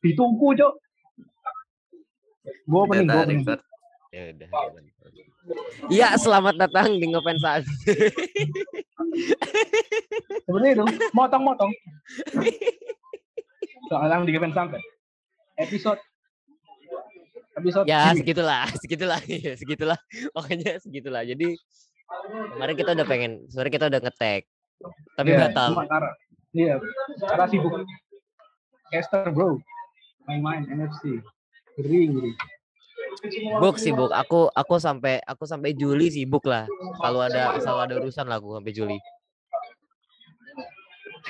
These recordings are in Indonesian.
Ditunggu, Cok. Gue opening, gue record. Ya udah. ya udah. Iya, selamat datang di Ngopen Saat. Seperti itu, motong-motong. Soalnya di Kevin sampai. Episode episode ya, segitulah, segitulah, ya, segitulah. Pokoknya segitulah. Jadi kemarin kita udah pengen, sebenarnya kita udah ngetek, tapi Iya, batal. iya, karena sibuk. Caster bro, main-main NFC. Gering, gering. Sibuk sibuk. Aku aku sampai aku sampai Juli sibuk lah. Selalu ada selalu ada urusan lah aku sampai Juli.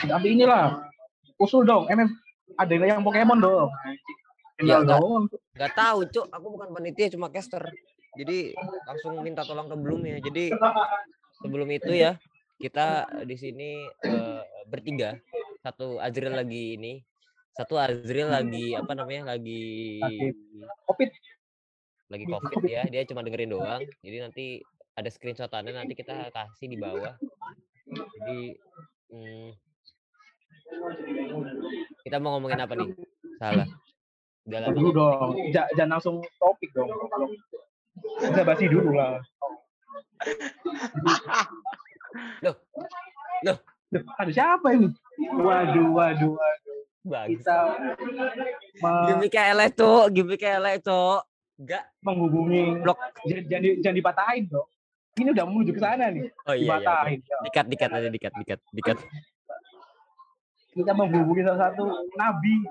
Tapi inilah, usul dong, MM ada yang Pokemon dong. Ya, enggak. dong. Gak tahu, Cuk. Aku bukan panitia, cuma caster. Jadi langsung minta tolong ke belumnya. Jadi sebelum itu ya kita di sini eh, bertiga. Satu Azril lagi ini, satu Azril lagi apa namanya? lagi. Covid. lagi Covid ya. Dia cuma dengerin doang. Jadi nanti ada screenshotannya nanti kita kasih di bawah. Jadi hmm, kita mau ngomongin apa nih? Salah. Udah lama Dulu dong, Ja- jangan langsung topik dong. Kalau bisa basi dulu lah. Loh, loh. Loh, ada siapa ini? Waduh, waduh, waduh. Bagus. Kita Gimiknya elek, Cuk. Gimiknya elek, Cuk. Enggak. menghubungi Blok. jangan, jangan, di- jangan dipatahin dong. Ini udah menuju ke sana nih. Oh iya, iya. dipatahin. Dikat, dikat aja, dikat, dikat, dikat. Kita menghubungi salah satu nabi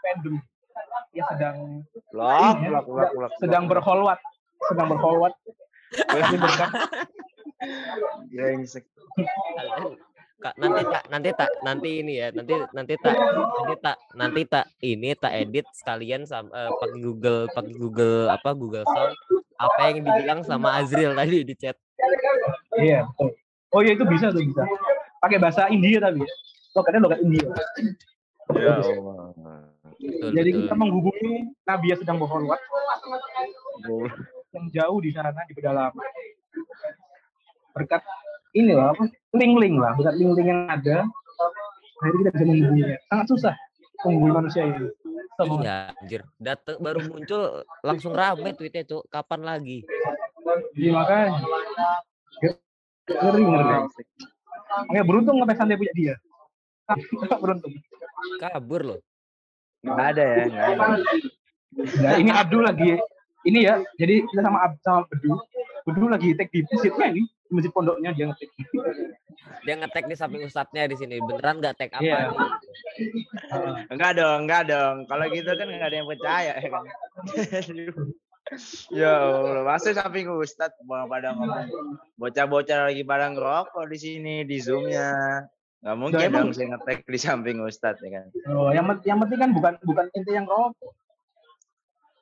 fandom yang sedang Blok, Iya, blok, blok, blok. sedang berholwat, sedang berholwat. Brengsek. Kak, nanti tak, nanti tak, nanti ini ya, nanti nanti tak, nanti tak, nanti tak ini tak edit sekalian sama eh, pakai Google, pakai Google apa Google Sound apa yang dibilang sama Azril tadi di chat. Iya, betul. Oh iya itu bisa tuh bisa. Pakai bahasa India tapi. ya. Logatnya logat India. Ya Allah. Betul, Jadi betul. kita menghubungi nabi yang sedang berholwat yang jauh di sana di pedalaman. Berkat inilah apa? Link-link lah, berkat link-link yang ada. Akhirnya kita bisa menghubunginya. Sangat susah menghubungi manusia ini. Sama Iya, anjir. Datang baru muncul langsung rame tweetnya, Cuk. Kapan lagi? Jadi makanya ngeri ngeri. Makanya beruntung nggak santai punya dia. beruntung. Kabur loh. Nggak ada ya, nggak ada. Nah, ini Abdul lagi. Ini ya, jadi kita sama Ab, sama Bedu. Bedu lagi tag di masjidnya ini, di masjid pondoknya dia ngetik. Dia ngetek di samping ustadznya di sini. Beneran nggak tag apa? Nih? Enggak dong, enggak dong. Kalau gitu kan enggak ada yang percaya ya kan. ya Allah, masa samping Ustadz pada ngomong bocah-bocah lagi pada ngerokok di sini di zoomnya. Nggak mungkin Nah, emang- dong saya ngetek di samping Ustadz ya kan. Oh, yang yang penting kan bukan bukan ente yang rokok.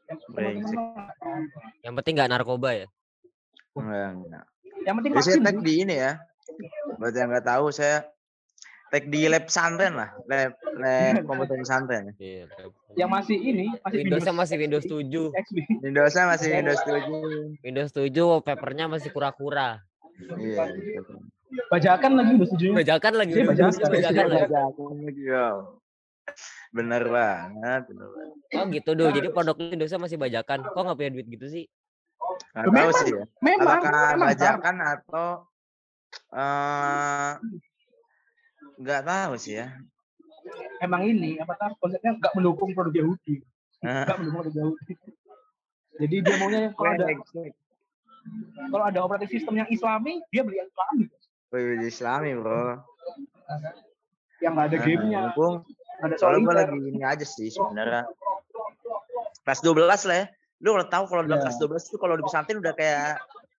Yang Brengsek. Yang penting nggak narkoba ya. Enggak, enggak. yang penting Jadi saya vaksin. tag di ini ya. Buat yang nggak tahu saya tag di lab pesantren lah, lab lab komputer pesantren. Iya. Yang masih ini masih Windowsnya masih Windows 7. XP. Windowsnya masih Windows 7. Windows 7 wallpapernya masih kura-kura. Iya. Bajakan lagi udah setuju. Bajakan lagi. Iya, Windows bajakan. bajakan lagi. Iya. Bener banget. bener banget. Oh gitu dulu. Jadi pondok Windowsnya masih bajakan. Kok nggak punya duit gitu sih? Loh, tahu memang. sih ya. Memang, Apakah memang. bajakan atau eh nggak tahu sih ya. Emang ini apa tahu konsepnya nggak mendukung produk Yahudi. Nggak mendukung produk Yahudi. Jadi dia maunya kalau ada kalau ada operating sistem yang Islami, dia beli yang Islami. Wih, Islami bro. Yang nggak ada Nah, gamenya, nggak ada gue soliter. lagi ini aja sih sebenarnya. Kelas 12 lah ya. Lu kalau tahu kalau udah Iya. kelas 12 itu kalau di pesantren udah kayak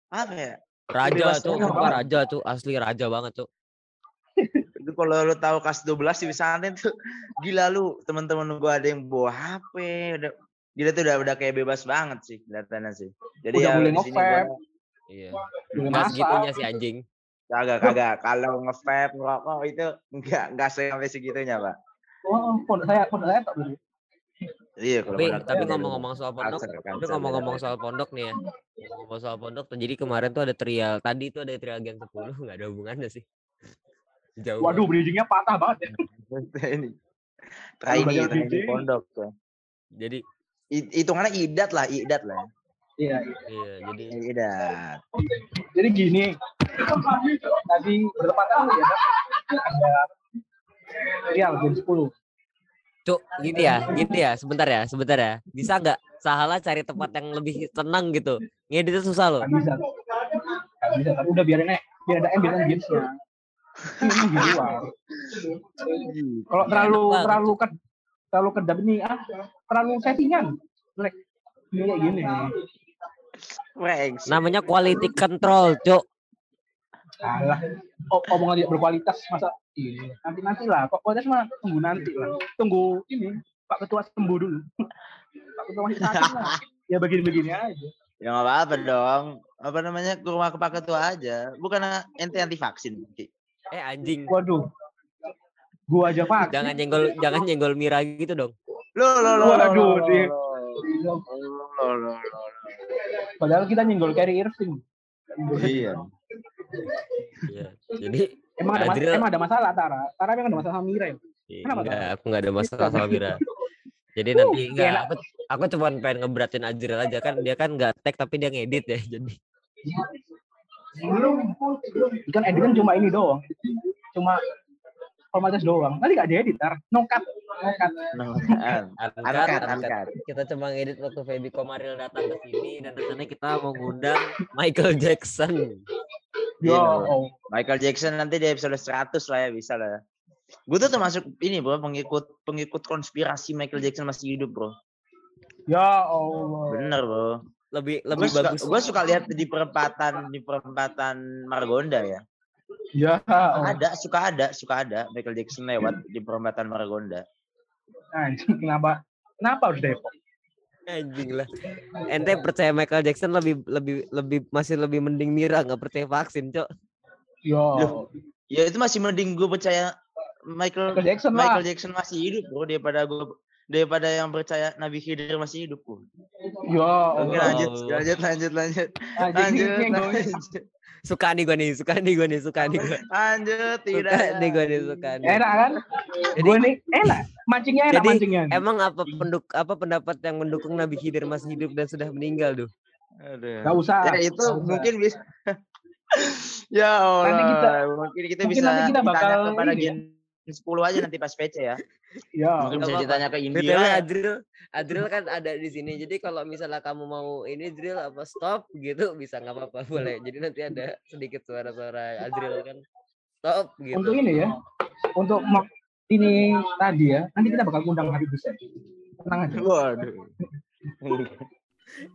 apa ya? Raja tuh, sumpah raja tuh, asli raja banget tuh. Itu kalau lu tahu kelas 12 di pesantren tuh gila lu teman-teman gua ada yang bawa HP, udah gila tuh udah udah kayak bebas banget sih kelihatannya sih. Jadi Udah ya boleh di sini gua nge-vape. Iya. Boleh Nggak masak. segitunya sih anjing. kagak kagak kalau nge-vape ngerokok itu enggak enggak sampai segitunya, Pak. Oh, pondok saya, pondok saya tak boleh. Iya, kalau Tapi tapi ngomong-ngomong soal pondok, Cancer, tapi ngomong-ngomong beda-beda. soal pondok nih ya. Ngomong soal pondok jadi kemarin tuh ada trial. Tadi itu ada trial Gen 10 nggak ada hubungannya sih. Jauh. Waduh, bridgingnya patah banget ya. ini. Trainee, trainee bridging. pondok. tuh. Jadi It- hitungannya idat lah, idat lah. Iya. iya, jadi Idat. Jadi gini. Tadi bertepatan ya. Ada Real jam 10. Cuk, gitu ya, gitu ya, sebentar ya, sebentar ya. Bisa nggak Sahala cari tempat yang lebih tenang gitu? Ngeditnya susah loh. Gak bisa. Gak bisa. Tapi udah biarin aja. Biar ada ambience gamesnya. Ini di luar. Kalau terlalu banget, terlalu ke terlalu kedap ini ah terlalu settingan. Jelek. Ini kayak gini. Namanya quality control, Cuk. Alah. Omongan tidak berkualitas masa ini nanti nanti lah kok kualitas mah tunggu nanti lah tunggu ini Pak Ketua sembuh dulu Pak Ketua masih sakit lah ya begini-begini aja Ya nggak apa-apa dong. Apa namanya ke rumah ke Pak Ketua aja. Bukan ente anti vaksin. Eh anjing. waduh gua aja pak Jangan nyenggol jangan nyenggol Mira gitu dong. Lo lo lo. Waduh, lo, lo, lo. Padahal kita nyenggol Kyrie Irving Iya. Iya. Jadi emang ada, Adriel- emang ada masalah Tara Tara emang ada masalah sama Mira ya? Kenapa, enggak, aku enggak ada masalah sama Mira. Jadi nanti enggak enak. aku, aku cuma pengen ngeberatin Ajril aja kan dia kan enggak tag tapi dia ngedit ya. Jadi kan edit kan cuma ini doang cuma formalitas doang nanti gak diedit Tar nokat nokat Nah, angkat, Angkat, angkat. angkat. Kita cuma ngedit waktu Feby Komaril datang ke sini dan rencananya kita mengundang Michael Jackson. yo oh. Michael Jackson nanti di episode 100 lah ya bisa lah. Gue tuh termasuk ini bro pengikut pengikut konspirasi Michael Jackson masih hidup bro. ya Allah Bener bro. Lebih Gue lebih suka, bagus. gue suka lihat di perempatan di perempatan Margonda ya. Ya. Ada suka ada suka ada Michael Jackson lewat di perempatan Margonda. anjing kenapa kenapa harus Depok Anjing lah. Ente percaya Michael Jackson lebih lebih lebih masih lebih mending Mira nggak percaya vaksin, Cok. yo Ya itu masih mending gue percaya Michael Michael Jackson lah Michael Jackson masih hidup bro daripada gue daripada yang percaya Nabi Khidir masih hidup bro. yo Oke lanjut lanjut lanjut lanjut anjing lanjut gue lanjut Suka nih gue nih, suka nih gue nih, suka nih gue. lanjut tidak Suka nih gue nih, suka nih. enak kan Jadi- gue nih enak mancingnya enak Jadi, mancingnya Emang apa penduk apa pendapat yang mendukung Nabi Khidir masih hidup dan sudah meninggal tuh? Aduh. Gak usah Ya itu Nggak usah. mungkin bisa. ya Allah. Nanti kita- mungkin kita mungkin bisa nanti kita bakal kepada ini. Gen 10 aja nanti pas PC ya. Ya Mungkin bisa ditanya ke BTW Indira. Adril, Adril kan ada di sini. Jadi kalau misalnya kamu mau ini drill apa stop gitu bisa nggak apa-apa boleh. Jadi nanti ada sedikit suara-suara Adril kan stop gitu. untuk ini ya untuk ini tadi ya nanti kita bakal undang Habib Hussein tenang aja Waduh.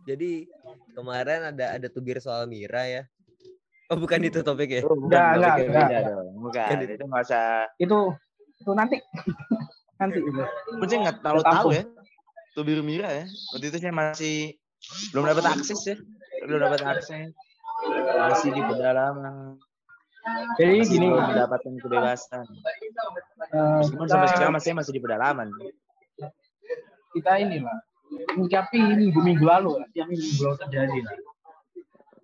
Jadi kemarin ada ada tubir soal Mira ya. Oh bukan itu topiknya. Oh, bukan, Nggak, topik nggak, yang nggak. beda dong. Bukan. Kan Itu nggak usah. itu itu nanti nanti itu Gue sih nggak terlalu tahu ya. Tubir Mira ya. Waktu itu saya masih belum dapat akses ya. Belum dapat akses. Masih di pedalaman. jadi Masih gini belum mendapatkan kebebasan. eh, Meskipun kita, sampai sekarang masih masih di pedalaman. kita ini lah menyikapi minggu minggu lalu lah, yang minggu lalu terjadi lah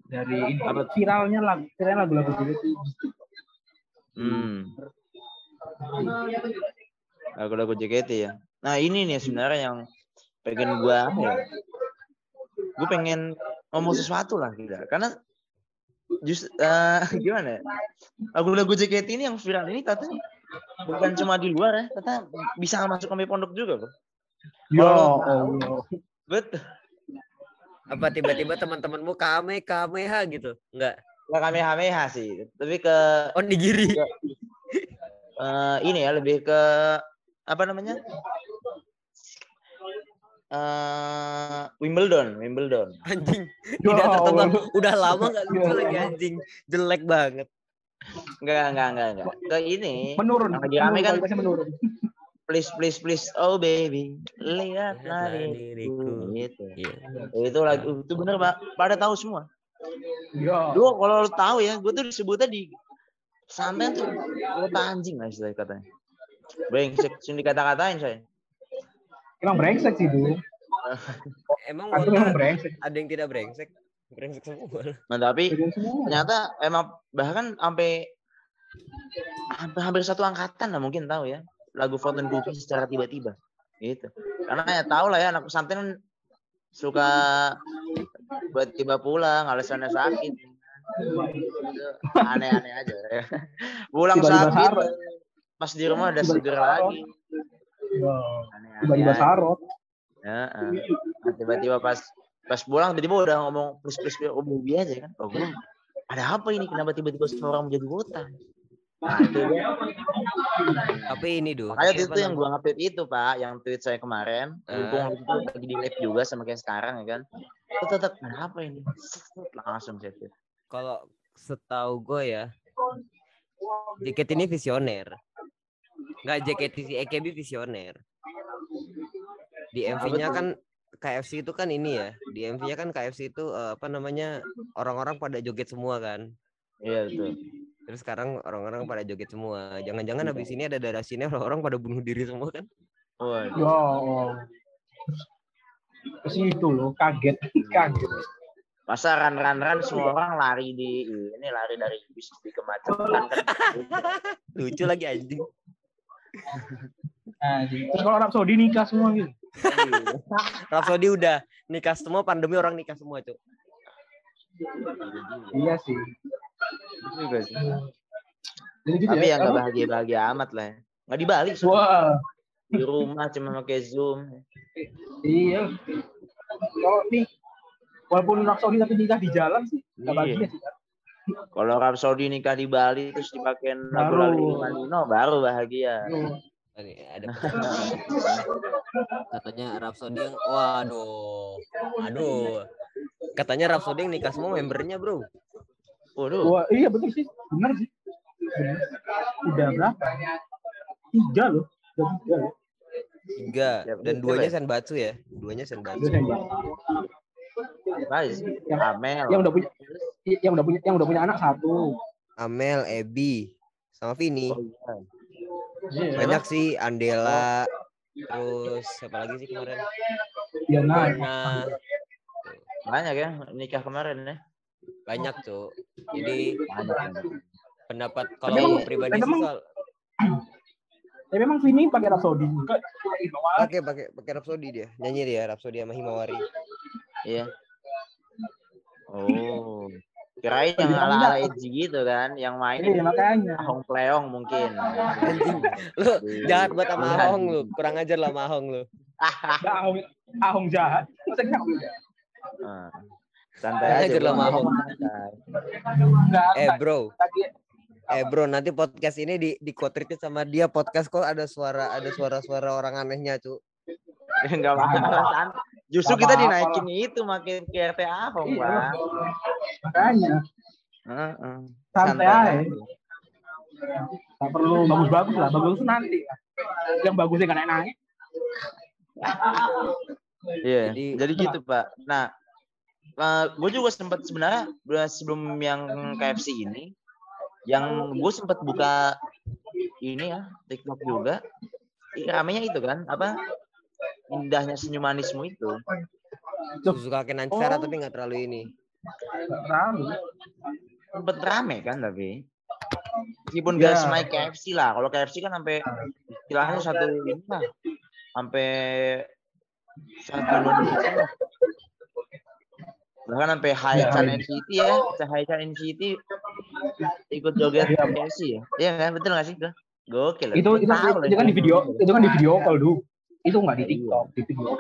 dari ini Apa? viralnya lagu viralnya lagu-lagu tuh Hmm. Lagu-lagu JKT ya. Nah ini nih sebenarnya yang pengen gua apa ya? Gue pengen ngomong sesuatu lah kita. Karena just eh, gimana ya? Lagu-lagu JKT ini yang viral ini katanya bukan cuma di luar ya, kata bisa masuk sampai pondok juga, bro. ya Kalau- Allah Betul. Apa tiba-tiba teman-temanmu kame kameha gitu? Enggak. Nggak kamehameha sih, tapi ke Onigiri. eh, ini ya lebih ke apa namanya? eh Wimbledon, Wimbledon. Anjing. Tidak. Allah. Udah lama nggak lucu lagi anjing. Jelek banget. Enggak, enggak, enggak, enggak. Ke ini. menurun lagi rame kan- menurun Please, please, please. Oh baby, lihatlah Lihatlah diriku. Gitu. Iya. Itu lagu itu bener pak. Pada tahu semua. ya Dulu kalau lo tahu ya, gue tuh disebutnya di santai tuh kota anjing lah istilah katanya. Brengsek, sini dikata-katain saya. emang brengsek sih dulu Emang emang brengsek ada yang tidak brengsek? Brengsek semua. Nah tapi semua ternyata emang bahkan sampai hampir, hampir satu angkatan lah mungkin tahu ya lagu Fountain Cookie secara tiba-tiba gitu Karena ya tau lah ya anak pesantren suka buat tiba pulang alasannya sakit. Aneh-aneh aja. ya. Pulang Tiba-tiba sakit. Pas di rumah udah Tiba-tiba seger lagi. Tiba-tiba sarot. Ya, tiba-tiba pas pas pulang tiba-tiba udah ngomong plus plus plus Bobi aja kan. Oh, gua, ada apa ini? Kenapa tiba-tiba semua orang menjadi botak? Nah, itu. Tapi ini do. Makanya tapi itu yang gua nge-tweet itu, Pak, yang tweet saya kemarin. Eh. Mumpung itu lagi di live juga sama kayak sekarang ya kan. Itu tetap ada apa ini? Langsung saya tweet. Kalau setahu gue ya, JKT ini visioner. Nggak JKT si EKB visioner. Di MV-nya kan KFC itu kan ini ya. Di MV-nya kan KFC itu eh, apa namanya orang-orang pada joget semua kan. Iya betul. Terus sekarang orang-orang pada joget semua. Jangan-jangan habis ini ada darah sini orang-orang pada bunuh diri semua kan? Waduh. Ya Allah. Ke situ loh, kaget. kaget. Masa ran ran ran semua orang lari di ini lari dari bis di kemacetan kan. Lucu lagi anjing. Nah, terus kalau Arab Saudi nikah semua gitu. Rhapsody udah nikah semua pandemi orang nikah semua, Cuk. Iya sih. juga sih. Jadi gitu Tapi ya. yang nggak Apa? bahagia-bahagia amat lah. ya. Nggak di Bali, semua. Wah, di rumah cuma pakai Zoom. iya. Kalau nih, walaupun Arab Saudi tapi nikah di jalan sih, nggak Iya. bahagia sih. kan? Kalau Arab Saudi nikah di Bali terus dipakein lagu lagu Manino baru bahagia. Tuh. Ini ada katanya Rhapsody yang waduh. Aduh. Katanya Rhapsody yang nikah semua membernya, Bro. Waduh. Wah, iya betul sih. Benar sih. Benar. Udah berapa? Tiga loh. Udah tiga loh. Tiga Ya, dan duanya ya. Senbatsu ya. Duanya Senbatsu. Apa sih? Yang- Amel. Yang udah punya yang udah punya yang udah punya anak satu. Amel, Ebi, sama Vini. Oh, iya. Iya. Banyak sih Andela. Terus siapa lagi sih kemarin? Diana. Nah, Banyak ya nikah kemarin ya. banyak tuh. Jadi Banyak. pendapat kalau emang- pribadi sih soal Tapi memang Vini pakai Arab Saudi juga. Oke, pakai pakai Rhapsody dia. Nyanyi dia Rhapsody sama Himawari. Iya. Oh. Kirain yang Iya, ala ala enggak. edgy gitu kan, yang main Iya makanya. Hong Pleong mungkin. Anjing. Lu jahat banget sama Iya. Ahong lu. Kurang ajar lah sama Ahong lu. Ahong, Ahong jahat. Ahong? Ah. Santai Kurang aja. ajar lah sama Ahong. Santai. Enggak, Eh, Bro. Eh, Bro, nanti podcast ini di di retweet sama dia podcast kok ada suara ada suara-suara orang anehnya, cu. Enggak apa-apa. san- Justru kita dinaikin itu makin ke RT Ahong, Iya. Pak. makanya Heeh. santai aja. aja. Nggak perlu bagus-bagus lah. Bagus nanti. Yang bagusnya kan naik. Iya. Jadi- Jadi, gitu, Pak. Nah, gue juga sempat sebenarnya sebelum yang KFC ini, yang gue sempat buka ini ya TikTok juga, i- ramenya itu kan apa indahnya senyum manismu itu. Susu kakek Nansara Oh. tapi nggak terlalu ini. Nggak terlalu. Sempet rame kan tapi meskipun Ya. gak semai KFC lah. Kalau KFC kan sampai istilahnya satu lah, sampai satu Indonesia lah. Bahkan sampai High. Chan NCT ya, High Chan NCT ikut joget Iya. KFC ya. Iya kan, betul gak sih? Gokil. Itu itu, lah itu kan di video itu kan di video call dulu. Itu nggak di Iya. TikTok, di video.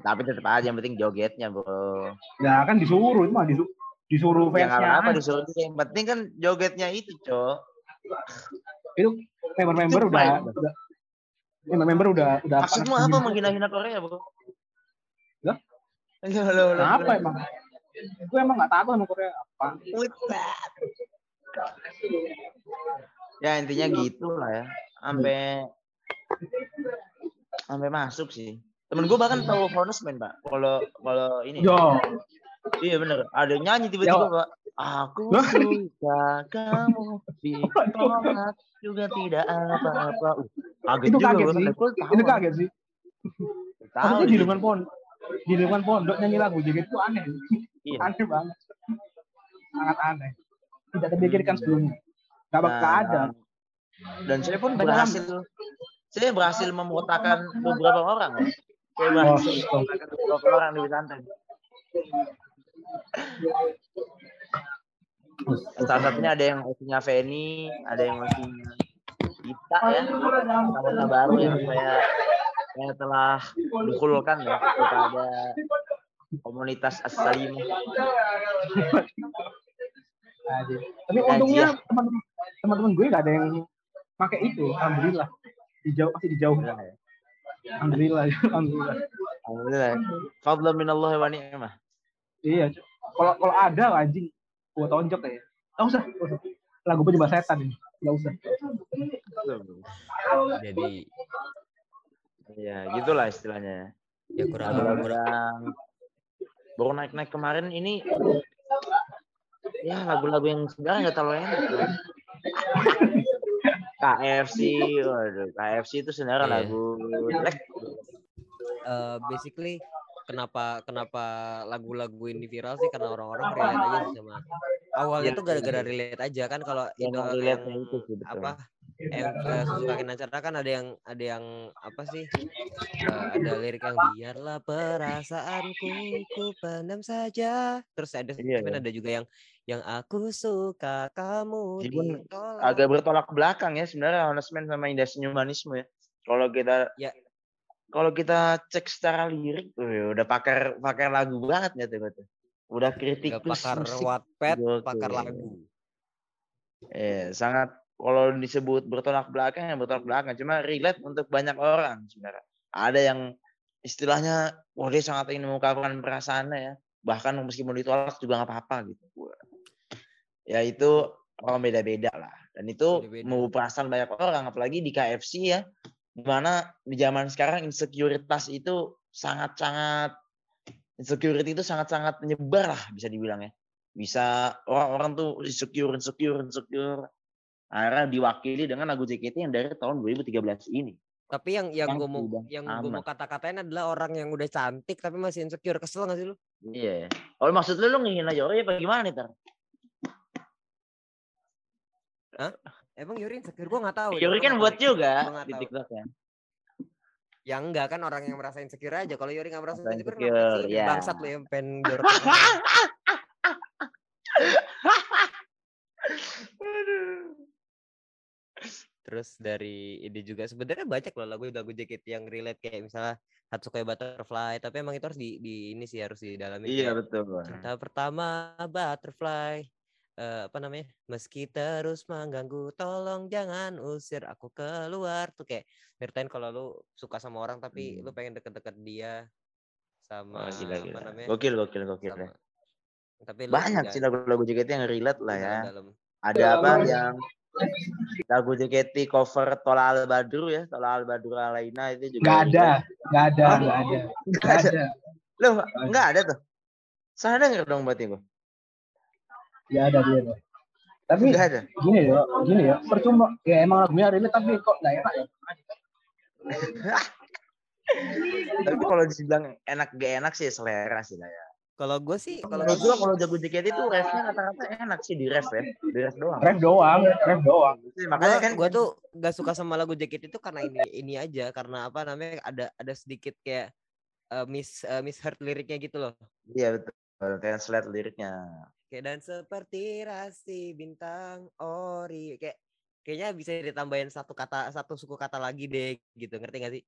Tapi tetap aja yang penting jogetnya, Bro. Ya kan disuruh itu mah disuruh disuruh Ya nggak fansnya. apa disuruh juga. Yang penting kan jogetnya itu, Cok. itu member-member Itu udah, udah member-member udah udah Maksudmu apa menghina-hina Korea, Bro? Lah? Loh, loh, Kenapa loh. emang? Gue emang nggak takut sama Korea apa? Ya intinya gitu lah ya. Sampai sampai masuk sih. Temen gue bahkan tahu Honestman, Pak. Kalau kalau ini. Yo, Iya bener. Ada nyanyi tiba-tiba. Pak. Aku suka kamu ditolak juga tidak apa-apa. Uh, kaget Itu juga kaget sih. Tahu, itu kaget sih. Tahu di lingkungan pondok, di lingkungan pondok nyanyi lagu JKT itu aneh. Iya. Aneh banget. Sangat aneh. Tidak terpikirkan sebelumnya. Gak bakal Nah, ada. Dan saya pun berhasil saya berhasil memotakan beberapa orang ya. Wah, bahasa Akan orang di pesantren. Salah satunya ada yang osinya Feni, ada yang osinya Gita ya, anggota baru yang saya saya telah dukulkan ya kepada komunitas As-Salimah. Aja. Tapi untungnya ya. teman-teman teman-teman gue gak ada yang pakai itu, alhamdulillah. Dijauh masih dijauh. Alhamdulillah, alhamdulillah. Alhamdulillah. Fadlan minallahi wa ni'mah. Iya, kalau kalau ada anjing gua tonjok ya. Enggak usah, nggak usah. Lagu penyembah setan ini. Enggak usah. Jadi Ya, gitulah istilahnya. ya kurang kurang yang baru naik-naik kemarin ini ya lagu-lagu yang sebenarnya nggak terlalu enak. KFC, waduh, KFC itu sebenarnya Iya. lagu jelek. eh, basically kenapa kenapa lagu-lagu ini viral sih karena orang-orang relate aja sama awalnya Iya, tuh gara-gara relate aja kan kalau Yang relate yang itu sih, betul. apa yang eh, Suzuka Kinancara kan ada yang ada yang apa sih eh, ada lirik yang biarlah perasaanku ku pendam saja terus ada Iya, iya. ada juga yang yang aku suka kamu ditolak Agak bertolak belakang ya sebenarnya honestman sama indahnya humanisme ya. Kalau kita Ya. kalau kita cek secara lirik, udah pakar pakar lagu banget ya tuh. Udah kritikus pakar musik. Wattpad Gokil. pakar lagu Eh, sangat kalau disebut bertolak belakang ya bertolak belakang. Cuma relate untuk banyak orang sebenarnya. Ada yang istilahnya, wah dia sangat ingin mengungkapkan perasaannya ya. Bahkan meskipun ditolak juga nggak apa-apa gitu. Ya itu orang beda-beda lah. Dan itu mau perasaan banyak orang. Apalagi di KFC ya. Di mana di zaman sekarang insekuritas itu sangat-sangat insecurity itu sangat-sangat menyebar lah bisa dibilang ya bisa orang-orang tuh insecure, insecure, insecure. Akhirnya diwakili dengan lagu JKT yang dari tahun 2013 ini. Tapi yang yang Yang gue mau yang gue mau kata-katain adalah orang yang udah cantik tapi masih insecure kesel gak sih lu? Iya. Oh maksud lu lu ngingin aja Yori apa gimana nih Tar? Emang Yuri insecure gue nggak tahu. Yori Gua kan buat juga di tahu. TikTok ya. Ya enggak kan orang yang merasa insecure aja. Kalau Yuri nggak merasa insecure, insecure, sih ya. bangsat lu yang pengen jorok. Terus dari ini juga sebenarnya banyak loh lagu-lagu JKT yang relate kayak misalnya Hatsukai Butterfly, tapi emang itu harus di, di ini sih harus didalami. Iya betul. Cinta pertama butterfly eh, apa namanya meski terus mengganggu tolong jangan usir aku keluar tuh kayak ceritain kalau lu suka sama orang tapi lu Hmm. pengen deket-deket dia sama Oh, gila, apa gila. namanya Gokil, gokil, gokil. sama, ya. tapi lu Banyak nggak sih lagu-lagu JKT yang relate lah ya. dalam-dalam. Ada apa yang lagu JKT cover Tola Al Badru ya, Tola Al Badru Alaina itu juga. Nggak ada, nggak ada, nggak ada, Nggak nggak ada. ada, Loh, enggak ada tuh. Salah denger dong berarti gua. Nggak ada dia. ada. Tapi Enggak ada. gini ya, gini ya, percuma. Ya emang lagunya relate tapi kok nggak enak ya. Tapi kalau dibilang enak gak enak sih selera sih lah ya. kalau gue sih kalau gua kalau jago JKT itu refnya rata-rata enak sih di ref ya. Di ref doang. Ref doang, ref doang. Makanya kan gue tuh gak suka sama lagu JKT itu karena ini ini aja karena apa namanya ada ada sedikit kayak eh, mis eh, misheard liriknya gitu loh iya betul. Translate liriknya. Kayak dan seperti rasi bintang ori kayak kayaknya bisa ditambahin satu kata satu suku kata lagi deh gitu ngerti gak sih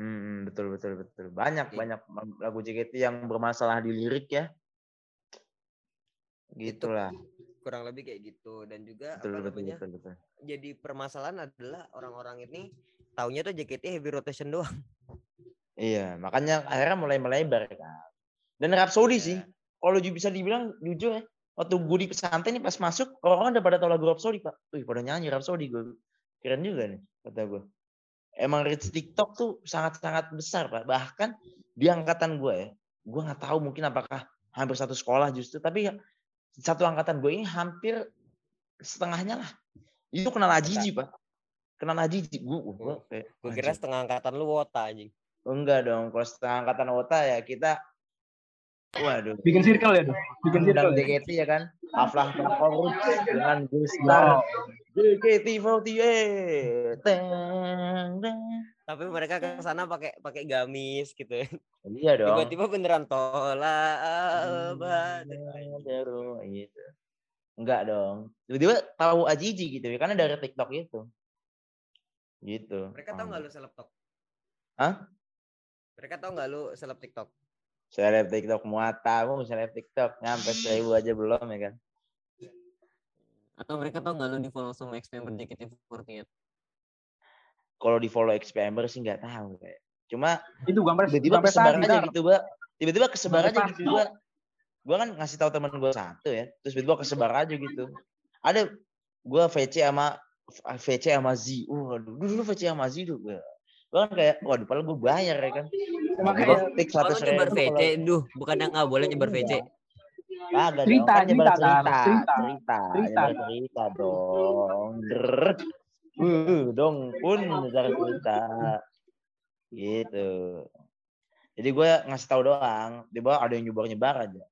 Hmm, betul betul betul. Banyak Oke. banyak lagu JKT yang bermasalah di lirik ya. Gitulah. kurang lebih kayak gitu dan juga Betul apa betul namanya betul betul. jadi permasalahan adalah orang-orang ini taunya tuh JKT heavy rotation doang Iya, makanya akhirnya mulai melebar kan. Dan Rhapsody Iya. sih, kalau bisa dibilang jujur ya, waktu gue di pesantren nih pas masuk, orang-orang udah pada tahu lagu Rhapsody, Pak. Wih, pada nyanyi Rhapsody gue. Keren juga nih, kata gue. Emang reach TikTok tuh sangat-sangat besar, Pak. Bahkan di angkatan gue ya, gue nggak tahu mungkin apakah hampir satu sekolah justru, tapi ya, satu angkatan gue ini hampir setengahnya lah. Itu kenal Ajiji, Pak. Kenal Ajiji. Gue, gue, gue kira setengah angkatan lu wota anjing Enggak dong, kalau setengah angkatan OTA ya kita Waduh, Bikin circle ya, tuh. Bikin circle. undang Ya? JKT ya kan? Aflah Korus dengan Gustar. JKT48. Teng, teng. tapi mereka ke sana pakai pakai gamis gitu. Iya dong. Tiba-tiba beneran tolak Baru gitu. Enggak dong. Tiba-tiba tahu Ajiji gitu ya, karena dari TikTok itu. Gitu. Mereka tahu nggak lu seleb TikTok? Hah? Mereka tahu nggak lu seleb TikTok? Seleb TikTok muata, mau seleb TikTok nyampe seribu aja belum ya kan? Atau mereka tahu nggak lu di follow sama ex member JKT48? Kalau di follow ex member sih nggak tahu kayak. Cuma Itu gambar tiba-tiba kesebar aja gitu, Mbak. Tiba-tiba kesebar aja gitu gua. Gua kan ngasih tahu teman gua satu ya, terus tiba-tiba kesebar aja gitu. Ada gua VC sama VC sama Z. Waduh, dulu dulu VC sama Z dulu. Gua gua kan kayak, waduh, padahal gua bayar ya kan. Makanya tik Kalau seratus nyebar ribu. VC, duh, bukan yang nggak boleh nyebar VC. Kagak dong, Cerita, kan cerita, cerita, Cerita. cerita, Cerita. nyebar cerita dong. Der. Uh, dong pun cerita. Gitu. Jadi gue ngasih tahu doang, tiba ada yang nyebar-nyebar aja.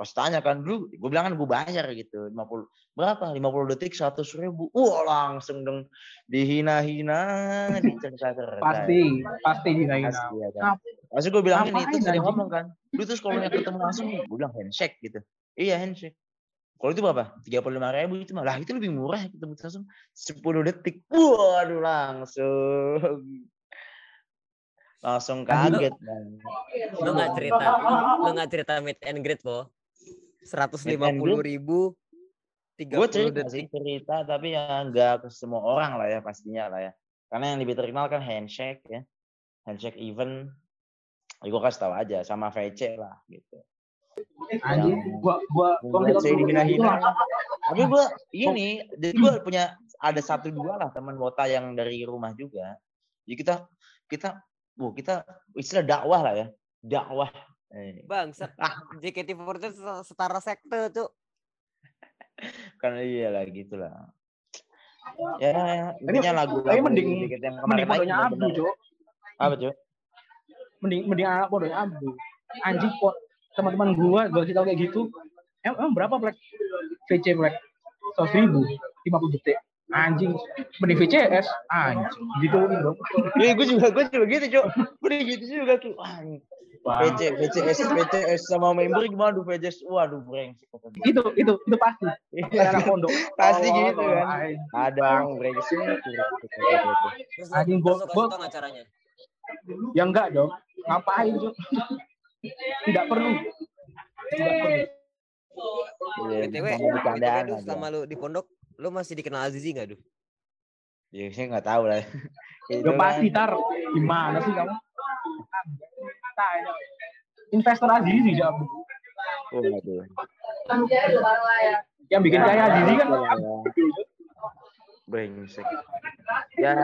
Pas tanya kan dulu, gue bilang kan gue bayar gitu, 50 berapa? 50 detik 100 ribu. Wah langsung dong dihina-hina, dicerca-cerca. Pasti, pasti dihina. Pasti ya kan. Maksud gue bilang ini, yang anjing? ngomong kan, lu terus kalau yang ketemu langsung, gue bilang handshake gitu. Iya handshake. Kalau itu berapa? 35 ribu itu mah. Lah itu lebih murah ketemu langsung 10 detik. Waduh langsung. Langsung kaget kan. Lu nggak cerita, lu, lu nggak cerita meet and greet po? Seratus lima puluh ribu, tiga Gue puluh cerita sih detik. cerita, tapi ya nggak ke semua orang lah ya pastinya lah ya. Karena yang lebih terkenal kan handshake ya. Handshake event. Ya gue kasih tahu aja sama VC lah gitu. Gua gua gua saya dihina-hina. Tapi gue ini, jadi gue punya ada satu dua lah teman wota yang dari rumah juga. Jadi kita kita, bu kita istilah dakwah lah ya, dakwah. Eh, Bangsat, JKT48 setara sekte, Cuk. kan iya lah gitulah. Ya, intinya lagu tapi lagu mending- yang mending kemarin Abdu, bener-bener. Cuk. Apa cuy? Mending mending anak pondoknya Abdu. Anjing kok teman-teman gua gua kasih tahu kayak gitu. Em, emang berapa Black? VC Black? 100 ribu, 50 detik. Anjing, mending VCS. Anjing, gitu dong. Iya, gue juga gue juga gitu cuy. Gue gitu juga tuh. Wah, PC, PCS, PCS sama member gimana tuh PCS? Waduh, brengsek. itu itu itu pasti Kayak anak pondok Pasti Oh, gitu kan. Ada yang brengsek. Terus lu, Anjing, terus gua- lu kasih gua- tau nggak caranya? ya enggak dong ngapain Cuk? tidak perlu tidak perlu Iya, BTW, tuh selama lu di pondok, lu masih dikenal Azizi nggak, duh? Ya, saya nggak tahu lah. Itu pasti kan. tar gimana sih kamu Tanya. investor Azizi siapa Oh, aduh. yang bikin kaya Azizi kan Brengsek. Ya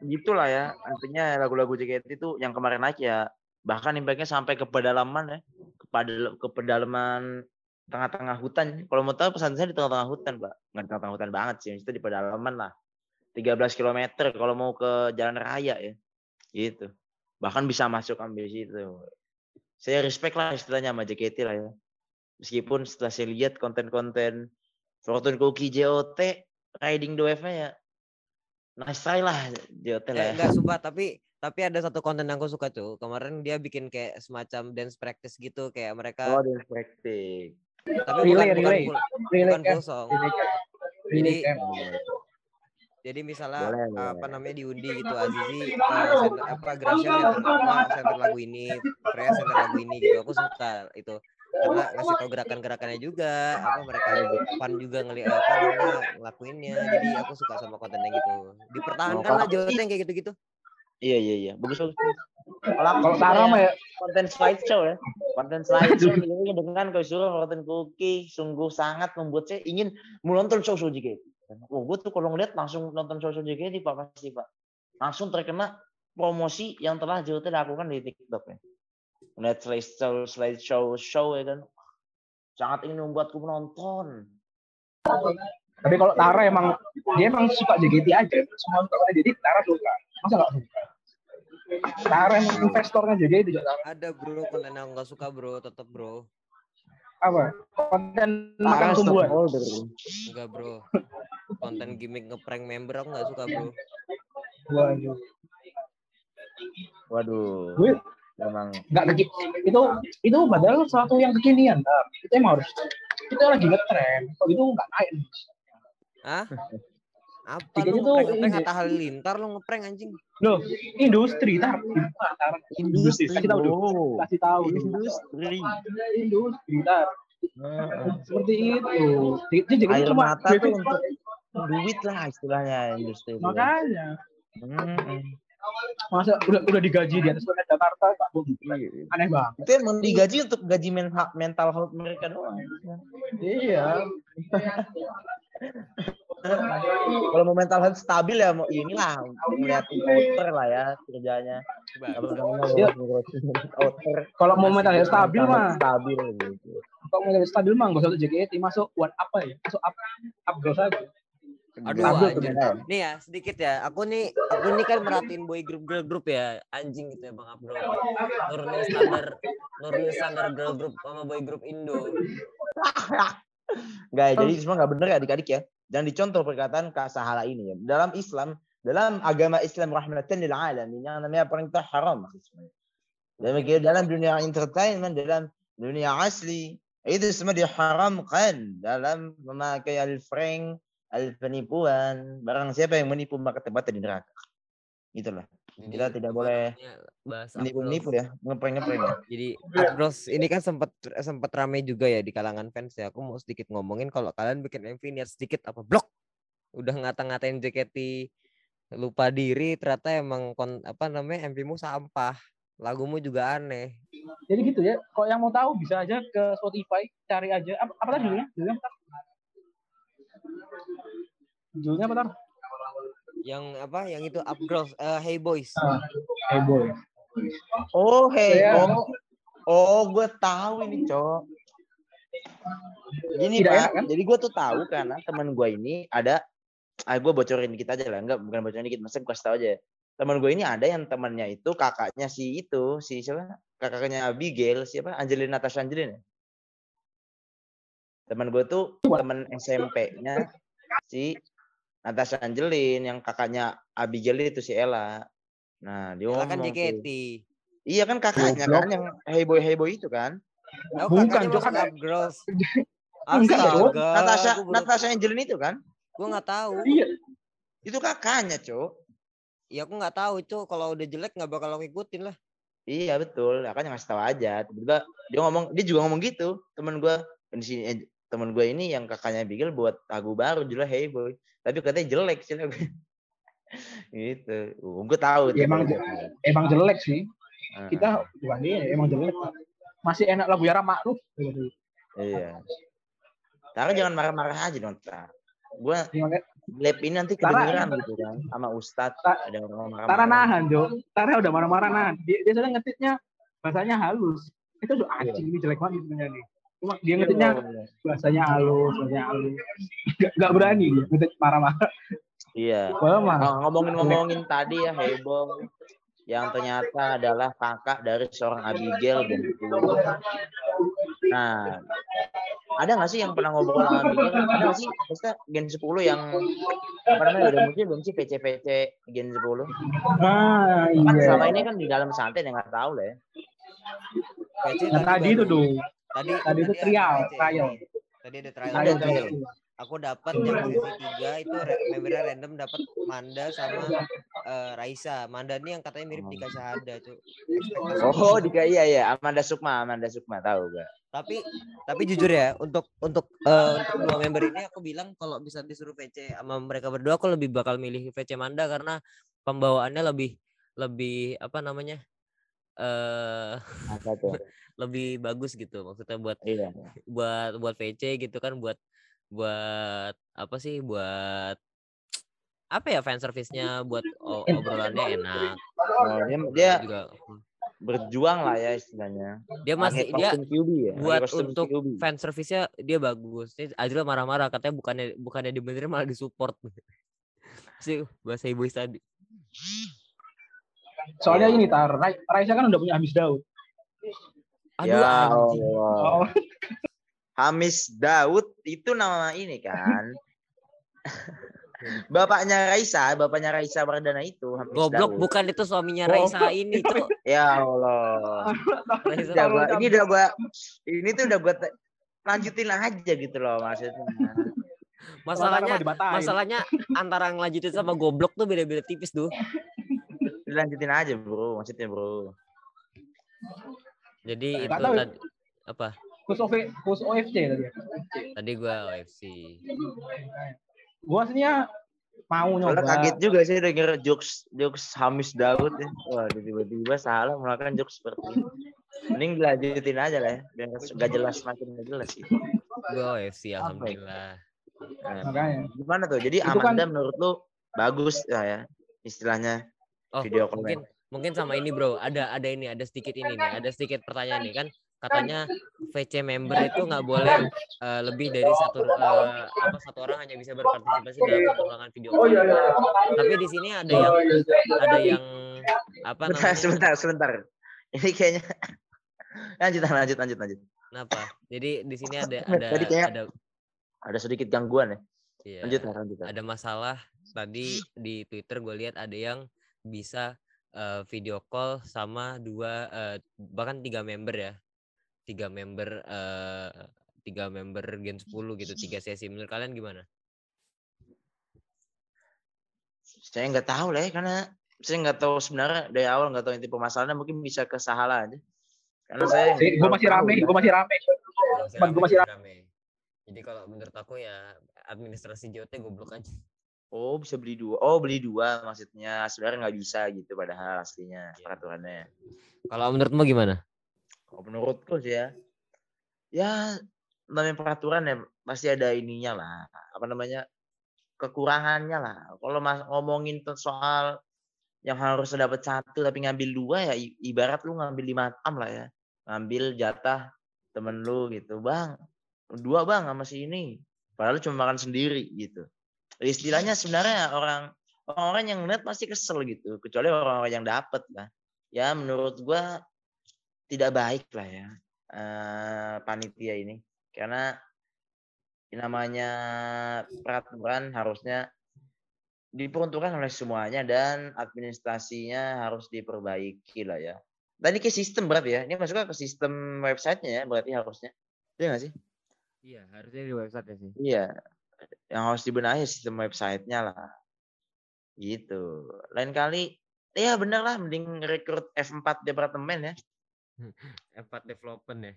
gitulah ya. Artinya lagu-lagu JKT itu yang kemarin naik ya bahkan impactnya sampai ke pedalaman ya. Kepada ke pedalaman tengah-tengah hutan. Kalau mau tahu pesan saya di tengah-tengah hutan, Pak. Nggak di tengah-tengah hutan banget sih, itu di pedalaman lah. 13 km kalau mau ke jalan raya ya. Gitu. Bahkan bisa masuk ambil situ. Saya respect lah istilahnya sama JKT lah ya. Meskipun setelah saya lihat konten-konten Fortune Cookie JOT riding the wave-nya ya nice try lah JOT lah Eh, ya. enggak sumpah, tapi tapi ada satu konten yang aku suka tuh. Kemarin dia bikin kayak semacam dance practice gitu, kayak mereka Oh, dance practice. tapi relay, bukan, bukan relay. full, relay bukan full song. relay camp Jadi relay camp jadi misalnya Boleh, apa boleh. namanya diundi gitu Azizi eh, center, apa Gracia center apa center lagu ini, Freya center lagu ini gitu. Aku suka itu karena ngasih tau gerakan-gerakannya juga apa mereka fun juga ngeliat apa namanya ngelakuinnya jadi aku suka sama kontennya gitu dipertahankan lah yang kayak gitu-gitu Iya iya iya. Bagus bagus. Kalau kalau Tara mah ya konten slideshow ya. Konten slideshow ini dengan kesuruh Fortune Cookie sungguh sangat membuat saya ingin menonton show-show JKT. Oh, gue tuh kalau ngeliat langsung nonton show-show JKT Pak pasti Pak. Langsung terkena promosi yang telah JKT lakukan di TikTok ya. Melihat slideshow slideshow show ya kan. Sangat ingin membuatku menonton. tapi kalau Tara emang dia emang suka JKT aja semua suka JKT Tara suka masa nggak suka Tara emang investornya JKT juga Tara ada bro konten yang nggak suka bro tetep bro apa? Konten makan tumbuhan. enggak bro. Konten gimmick ngeprank member aku nggak suka bro. Waduh. Waduh. Gue Emang. Nggak lagi itu itu padahal sesuatu yang kekinian kita emang harus kita lagi ngetren kalau itu nggak naik. Hah? Apa Tiga lu itu ngeprank ngeprank Halilintar lu ngeprank anjing. loh industri tar tar industri. kasih tahu dong Oh, kasih tahu industri. industri tar seperti itu jadi jadi Air cuma mata tuh untuk duit lah istilahnya industri. itu. makanya masa udah udah digaji di atas kota Jakarta nggak boleh Iya. aneh banget Itu emang digaji untuk gaji men- mental health mereka doang. iya Kalau mau mental health stabil ya mau inilah ngeliatin outer lah ya kerjanya. Apa namanya Iya. outer. kalau mau mental health stabil mah health stabil gitu. kalau mental health stabil mah nggak usah JKT masuk buat apa ya masuk up up girls aja Aduh, Stabil anjing. Nih ya sedikit ya. Aku nih aku nih kan merhatiin boy group girl group ya. Anjing gitu ya Bang Abdul. Nurunin standar nurunin standar girl group sama boy group Indo. Enggak, jadi semua nggak bener ya adik-adik ya. Jangan dicontoh perkataan Kak Sahala ini ya. Dalam Islam, dalam agama Islam rahmatan lil alamin yang namanya perintah haram. Dan begitu dalam dunia entertainment, dalam dunia asli, itu semua diharamkan dalam memakai al-frank, al-penipuan. Barang siapa yang menipu maka tempatnya di neraka. Itulah. Jadi, Kita tidak boleh Menipu-menipu ya, ngeprank-ngeprank ya. Jadi Upgirls ini kan sempat sempat ramai juga ya di kalangan fans ya. Aku mau sedikit ngomongin kalau kalian bikin MV niat sedikit apa blok. Udah ngata-ngatain JKT lupa diri ternyata emang kon, apa namanya MV-mu sampah. Lagumu juga aneh. jadi gitu ya kalau yang mau tahu bisa aja ke Spotify cari aja apa, apa tadi judulnya judulnya apa judulnya apa tar Yang apa? Yang itu Upgirls eh, Hey Boys. Ah, hey boy Oh, hey, Saya- oh, oh, gue tahu ini, cok. Gini Tidak pak, kan? jadi gue tuh tahu karena teman gue ini ada, ah gue bocorin dikit aja lah, enggak bukan bocorin dikit, masa gue kasih tahu aja. Teman gue ini ada yang temannya itu kakaknya si itu, si siapa? Kakaknya Abigail, siapa? Angelina Natasha Angelina. Teman gue tuh teman SMP-nya si Natasha Angelin yang kakaknya Abigail itu si Ella. Nah, dia Ella kan tuh. JKT. Iya kan kakaknya Goblok. kan yang heboy heboy itu kan. Oh, Bukan, masuk kakak- Upgirls. Enggak, Cok. Natasha Natasha Angelin itu kan. Gua nggak tahu. iya Itu kakaknya, Cok. Ya aku nggak tahu itu kalau udah jelek nggak bakal aku ikutin lah. Iya betul, kakaknya ngasih tahu aja. Tiba-tiba dia ngomong, dia juga ngomong gitu. Temen gue di sini temen gue ini yang kakaknya Bigel buat lagu baru judulnya Hey Boy. Tapi katanya jelek sih lagu. gitu. Uh, gue tahu. Ya, emang kalau je- gitu. emang jelek sih kita bukan dia emang jelek masih enak lagu Yara Makruf. Iya. Tara jangan marah-marah aja dong, Tara. Gue lab ini nanti kedengeran gitu kan sama Ustadz Ta- ada orang marah Tara nahan Jo Tara udah marah-marah nahan dia, dia sudah ngetitnya bahasanya halus itu tuh anjing ini jelek banget sebenarnya nih cuma dia ngetitnya bahasanya halus bahasanya halus gak, gak berani dia ngetit marah-marah Iya. Nah, ngomongin-ngomongin tadi ya heboh yang ternyata adalah kakak dari seorang Abigail dan Nah, ada nggak sih yang pernah ngobrol sama Abigail? Ada nggak sih? Maksudnya Gen 10 yang apa namanya udah muncul belum sih PC-PC Gen 10? ah Kan iya selama ini kan di dalam santai yang nggak tahu lah ya. PC yang tadi itu tuh Tadi tadi itu ada trial, trial. Tadi ada trial. Ada Aku- trial. Aku dapat yang sesi 3 itu membernya random dapat Manda sama eh, Raisa. Manda ini yang katanya mirip Dika Syahada. Ekspektasi. Oh, di iya ya, Amanda Sukma, Amanda Sukma tahu gak? Tapi tapi jujur ya, untuk untuk eh, untuk dua member ini aku bilang kalau bisa disuruh VC sama mereka berdua aku lebih bakal milih VC Manda karena pembawaannya lebih lebih apa namanya? eh Apa tuh? lebih bagus gitu maksudnya buat Iya. buat buat VC gitu kan buat buat apa sih buat apa ya fan service-nya buat obrolannya enak Oh, dia, dia juga berjuang lah ya istilahnya. dia masih dia QB ya. buat untuk QB. fan service-nya dia bagus. Ini Azril marah-marah katanya bukannya bukannya dibenerin malah disupport. sih bahasa ibu tadi. soalnya ini tar Rai- Raisa kan udah punya Hamis Daud Aduh ya anjing. Allah. oh Hamis Daud itu nama ini kan. bapaknya Raisa, bapaknya Raisa Wardana itu. Hamis Goblok Daud. bukan itu suaminya Goblok. Raisa ini, Cuk. Ya Allah. Raisa Udah gua, ini udah gua, ini tuh udah gua te- lanjutin aja gitu loh maksudnya. Masalahnya masalahnya antara ngelanjutin sama goblok tuh beda-beda tipis tuh. Dilanjutin aja bro, maksudnya bro. Jadi Nggak itu tahu ya. tadi apa? Khusus OV, khusus OFC tadi ya. Tadi gua OFC. Gua aslinya mau Soalnya nyoba. kaget juga sih denger jokes jokes Hamis Daud ya. Wah tiba-tiba salah melakukan jokes seperti ini. Mending dilanjutin aja lah ya, biar gak jelas makin gak jelas sih. Gua OFC ya? alhamdulillah. Nah, Makanya. gimana tuh? Jadi Itu kan- Amanda menurut lu bagus lah ya istilahnya Oh, video call mungkin mungkin sama ini, Bro. Ada ada ini, ada sedikit ini nih, ada sedikit pertanyaan nih kan katanya VC member itu nggak boleh eh, lebih dari satu eh, apa satu orang hanya bisa berpartisipasi dalam satu ruangan video Oh call. iya iya. Tapi di sini ada yang ada yang apa Sebentar, namanya? sebentar, sebentar. Ini kayaknya lanjut, lanjut, lanjut, lanjut. Kenapa? Jadi di sini ada Tadi ada kayak- ada Ada sedikit gangguan ya. iya, Lanjut, lanjut. ada masalah tadi di Twitter gue lihat ada yang bisa eh, video call sama dua eh, bahkan tiga member ya tiga member eh, tiga member Gen 10 gitu tiga sesi menurut kalian gimana? Saya nggak tahu lah ya, karena saya nggak tahu sebenarnya dari awal nggak tahu inti permasalahannya mungkin bisa ke Sahala aja. Karena saya Si, gua masih rame, gua masih rame. Gua masih rame. Jadi kalau menurut aku ya administrasi JOT goblok aja. Oh bisa beli dua. Oh beli dua maksudnya sebenarnya nggak bisa gitu padahal aslinya Iya. peraturannya. Kalau menurutmu gimana? Kalau menurutku sih ya, ya namanya peraturan ya pasti ada ininya lah. Apa namanya kekurangannya lah. Kalau mas ngomongin tuh soal yang harus dapat satu tapi ngambil dua ya ibarat lu ngambil lima tam lah ya. Ngambil jatah temen lu gitu, bang. Dua bang sama si ini. Padahal lu cuma makan sendiri gitu. Istilahnya sebenarnya orang orang-orang yang net pasti kesel gitu. Kecuali orang-orang yang dapat lah. Ya menurut gua tidak baik lah ya eh, panitia ini karena namanya peraturan harusnya diperuntukkan oleh semuanya dan administrasinya harus diperbaiki lah ya. Tadi ke sistem berarti ya. Ini masuknya ke sistem websitenya ya berarti harusnya. Iya nggak sih? Iya, harusnya di website ya sih. Iya. Yang harus dibenahi sistem websitenya lah. Gitu. Lain kali ya bener lah mending rekrut F4 departemen ya. F4 development ya.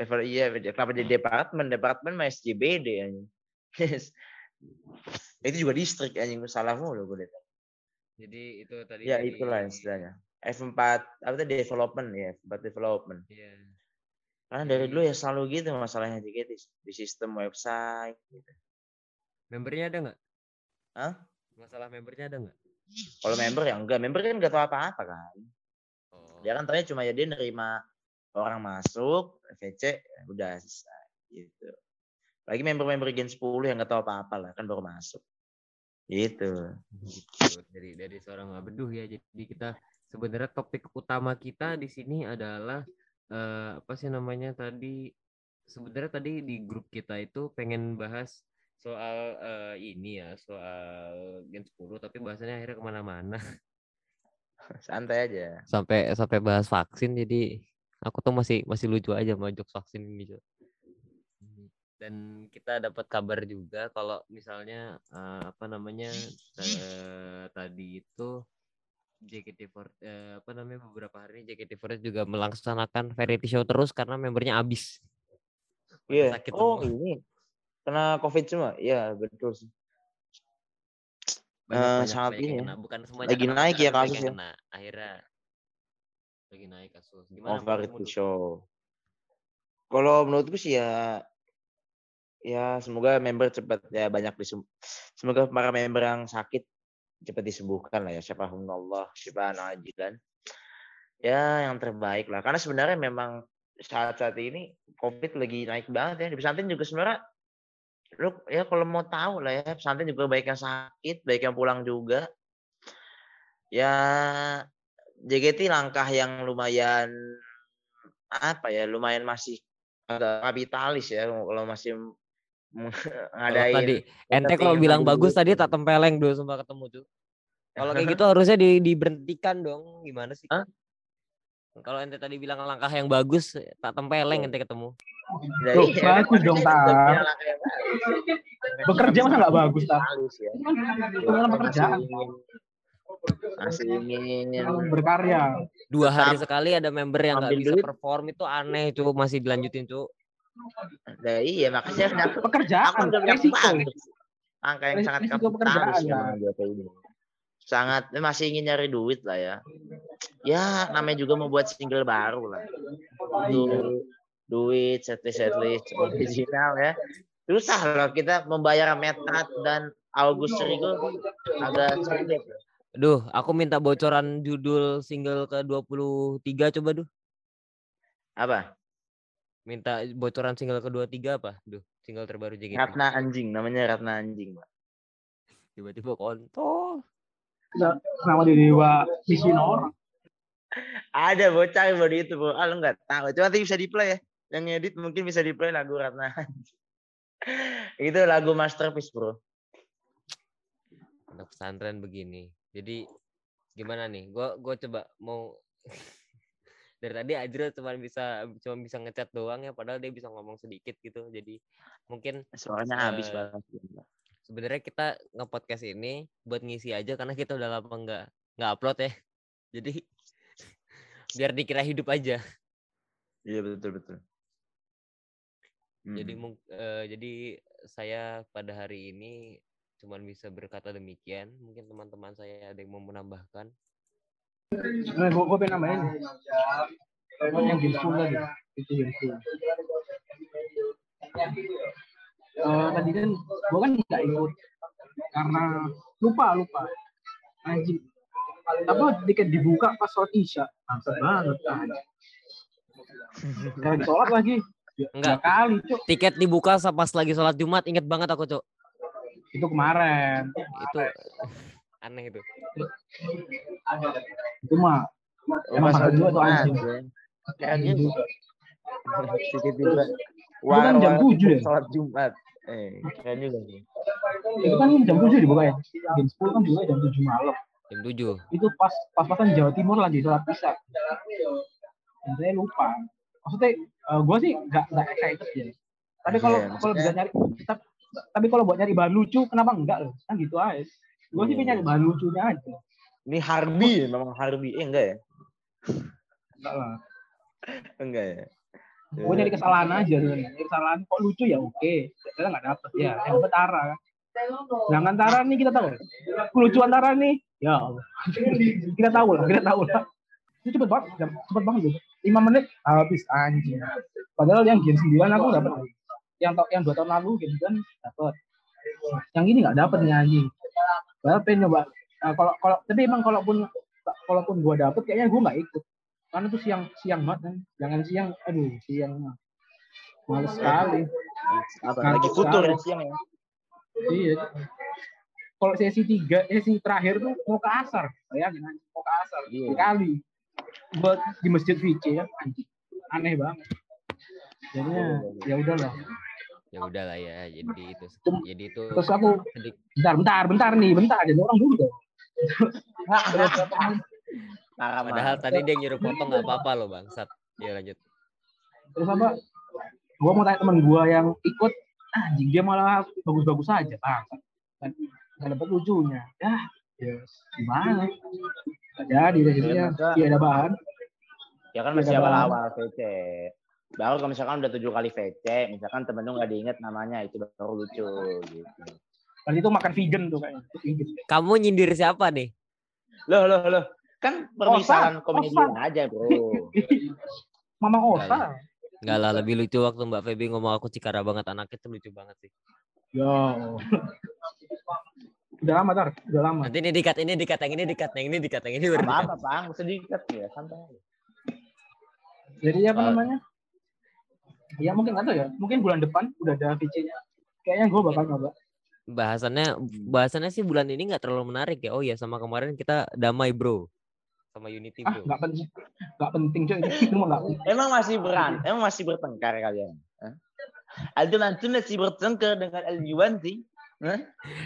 level iya kenapa di departemen departemen mah SJBD Yes. itu juga distrik anjing salah mulu gue liat. Jadi itu tadi ya dari- itulah istilahnya F4 apa itu development ya F4 development Iya. karena dari dulu ya selalu gitu masalahnya di, di sistem website gitu. Membernya ada nggak? Hah? Masalah membernya ada nggak? kalau member ya enggak member kan enggak tahu apa-apa kan Oh. dia kan taunya cuma ya dia nerima orang masuk VC ya udah selesai gitu lagi member-member Gen 10 yang nggak tahu apa-apa lah kan baru masuk gitu gitu dari dari seorang abeduh ya jadi kita sebenarnya topik utama kita di sini adalah eh, apa sih namanya tadi sebenarnya tadi di grup kita itu pengen bahas soal eh, ini ya soal Gen 10 tapi bahasanya akhirnya ke mana-mana. Santai aja. Sampai sampai bahas vaksin jadi aku tuh masih masih lucu aja jokes vaksin ini dan kita dapat kabar juga kalau misalnya eh, apa namanya eh, tadi itu JKT48 eh, apa namanya beberapa hari ini JKT48 juga melaksanakan variety show terus karena membernya habis. Iya. sakit Oh semua. ini kena covid semua. Iya betul sih. banyak, Eh, banyak, sangat ini ya. bukan semuanya Lagi kena, naik ya ada banyak kasus yang ya. kena. akhirnya lagi naik kasus gimana Oh Du? show. Kalau menurutku sih ya ya semoga member cepat ya banyak disem semoga para member yang sakit cepat disembuhkan lah ya siapa Allah siapa ajilan ya yang terbaik lah karena sebenarnya memang saat-saat ini covid lagi naik banget ya di pesantren juga sebenarnya lu ya kalau mau tahu lah ya pesantren juga baik yang sakit baik yang pulang juga ya JKT langkah yang lumayan apa ya lumayan masih agak kapitalis ya kalau masih ngadain tadi ente kalau bilang bagus gitu. tadi tak tempeleng dulu sumpah ketemu tuh. Kalau kayak gitu harusnya di, diberhentikan dong. Gimana sih? Kalau ente tadi bilang langkah yang bagus, tak tempeleng ente ketemu. Ya Loh, iya, bagus dong, udah yang bagus. Bekerja masa nggak bagus, Tar? Halus ya. Kan pekerjaan. Masih ingin Berkarya. Dua hari Tetap sekali ada member yang nggak bisa duit. perform itu aneh cuy masih dilanjutin cuy. Nah, iya makanya aku aku Pekerjaan. udah bilang Resiko. Angka yang sangat kapitalis ya. Sangat eh, masih ingin nyari duit lah ya. Ya namanya juga mau buat single baru lah. Duit, setlist setlist original ya. Susah loh kita membayar Metat dan August Rigo agak sulit. Duh, aku minta bocoran judul single ke-23 coba duh. Apa? Minta bocoran single ke-23 apa? Duh, single terbaru JKT. Ratna anjing namanya Ratna anjing. Pak. Tiba-tiba kontol. Nama di dewa misi orang. Ada bocah yang baru itu, bro. Ah, lu nggak tahu. Cuma nanti bisa di play ya. Yang ngedit mungkin bisa di play lagu Ratna. Itu lagu masterpiece, bro. Anak pesantren begini. Jadi gimana nih? Gua gua coba mau dari tadi Ajrul cuma bisa cuma bisa ngechat doang ya padahal dia bisa ngomong sedikit gitu. Jadi mungkin Suaranya habis Eh, banget. sebenarnya kita nge-podcast ini buat ngisi aja karena kita udah lama nggak nggak upload ya. Jadi biar dikira hidup aja. Iya betul betul. Jadi Mhm. mung- eh, jadi saya pada hari ini cuman bisa berkata demikian. Mungkin teman-teman saya ada yang mau menambahkan. Nah, gue gue pengen nambahin. Yang school tadi. Itu game school. Eh, tadi kan gue kan nggak ikut karena lupa lupa anjing apa tiket dibuka pas sholat isya bangsat banget kan sholat lagi Enggak. dua kali cuk Tiket dibuka pas lagi sholat Jumat, inget banget aku, Cok. itu kemarin Itu aneh itu. itu mah Oh, emang pas makan dua tuh anjing ya. Kayaknya juga. Itu kan jam 7 ya? Sholat Jumat. Eh, keren juga sih. itu kan jam tujuh dibuka ya jam sepuluh kan dibuka jam tujuh malam Jam 7. itu pas pas pasan Jawa Timur lagi sholat isya dan saya lupa maksudnya gue sih nggak nggak excited ya tapi kalau Iya, kalau bisa nyari tapi, tapi kalau buat nyari bahan lucu kenapa enggak loh? Kan gitu aja. Gue sih pengen nyari bahan lucunya aja. Ini Harbi, memang Harbi. Eh, enggak ya? enggak lah. Enggak ya? gue nyari kesalahan aja sebenarnya. Nyari kesalahan kok lucu ya oke. Kita nggak dapet ya. Yang dapet Tara. Kan Sedangkan Tara nih kita tahu. Kelucuan Tara nih ya Allah. kita tahu lah kita tahu lah. Itu cepet banget cepet banget gitu lima menit habis anjing. Padahal yang game 9 aku dapat. Yang yang dua tahun lalu game 9 dapat. Yang ini nggak dapat nih anjing. Padahal pengen nyoba. Nah, kalau kalau tapi emang kalaupun kalaupun gua dapet kayaknya gua nggak ikut. Karena tuh siang siang banget kan. Jangan siang aduh siang. Males sekali. Apa? Lagi futur ya sekali. siang ya? iya. Kalau sesi tiga sesi terakhir tuh mau ke asar. Bayangin mau ke asar. Iya. sekali buat di masjid VC ya. Anjing aneh banget. Jadinya ya udahlah. Ya udahlah ya. Jadi itu jadi itu terus aku bentar bentar bentar nih bentar ada orang dulu dong. Padahal tadi dia nyuruh potong nggak apa-apa loh, Bangsat. Ya lanjut. terus apa? Gua mau tanya teman gua yang ikut. Ah, anjing dia malah bagus-bagus aja bang kan nggak dapat lucunya. Ya ya gimana Deh jadinya masa- iya ada bahan Ya kan Iya, masih awal-awal VC. Baru kalau misalkan udah tujuh kali VC, misalkan temen lu nggak diinget namanya, itu baru lucu gitu. Berarti itu makan vegan tuh kayaknya Itu. Kamu nyindir siapa nih? Loh, loh, loh. Kan permisalan Osa. aja, bro. Mamang Osa Enggak lah, lebih lucu waktu Mbak Feby ngomong aku cikara banget anaknya tuh lucu banget sih. Yo. Udah lama tar, udah lama. Nanti ini dikat, ini dikat, yang ini dikat, yang ini dikat, yang ini baru dikat. Apa-apa, Bang. Sedikit ya, santai. Jadi apa Ah. namanya? Ya mungkin tahu ya. Mungkin bulan depan udah ada VC-nya. Kayaknya gue bakal nyoba. Bahasannya bahasannya sih bulan ini nggak terlalu menarik ya. Oh ya, sama kemarin kita damai, Bro. Sama Unity, Ah, Bro. nggak penting, nggak penting cuy. Itu mah penting. Emang masih beran, emang masih bertengkar kalian. Aldo Mansur masih bertengkar dengan El Yuanti.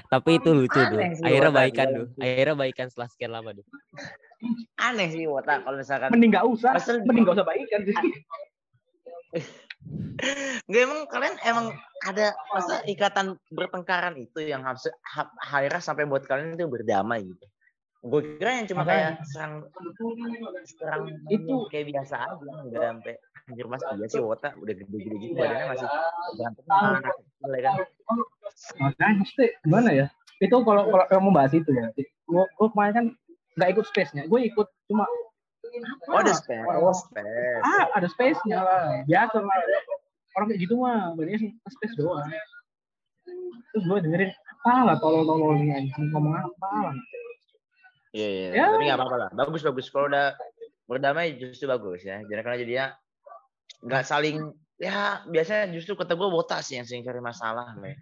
Tapi itu lucu tuh. Akhirnya baikan tuh. Akhirnya baikan setelah sekian lama tuh. Aneh sih Wota kalau misalkan Mending nggak usah, Pasal- mending nggak usah baikan sih. Nggak emang kalian emang ada masa ikatan bertengkaran itu yang harus ha- akhirnya sampai buat kalian itu berdamai gitu. Gue kira yang cuma kayak serang serang Itu- itu kayak biasa aja nggak sampai anjir mas iya sih Wota udah gede-gede gitu badannya masih berantem sama anak kecil ya kan. Makanya mesti gimana ya? Itu kalau kalau mau bahas itu ya, gue gue kemarin kan nggak ikut space-nya, gue ikut cuma Oh ada Ah, space. orang- Oh space. ah ada space-nya lah, biasa lah. Orang kayak gitu mah, banyak space doang. Terus gue dengerin apa lah tolol-tolol nih anjing ngomong apa lah. Iya iya. Ya. Tapi nggak apa-apa lah. Bagus bagus. Kalau udah berdamai justru bagus ya. Jadi karena jadinya nggak saling ya biasanya justru kata gue botas sih yang sering cari masalah Le.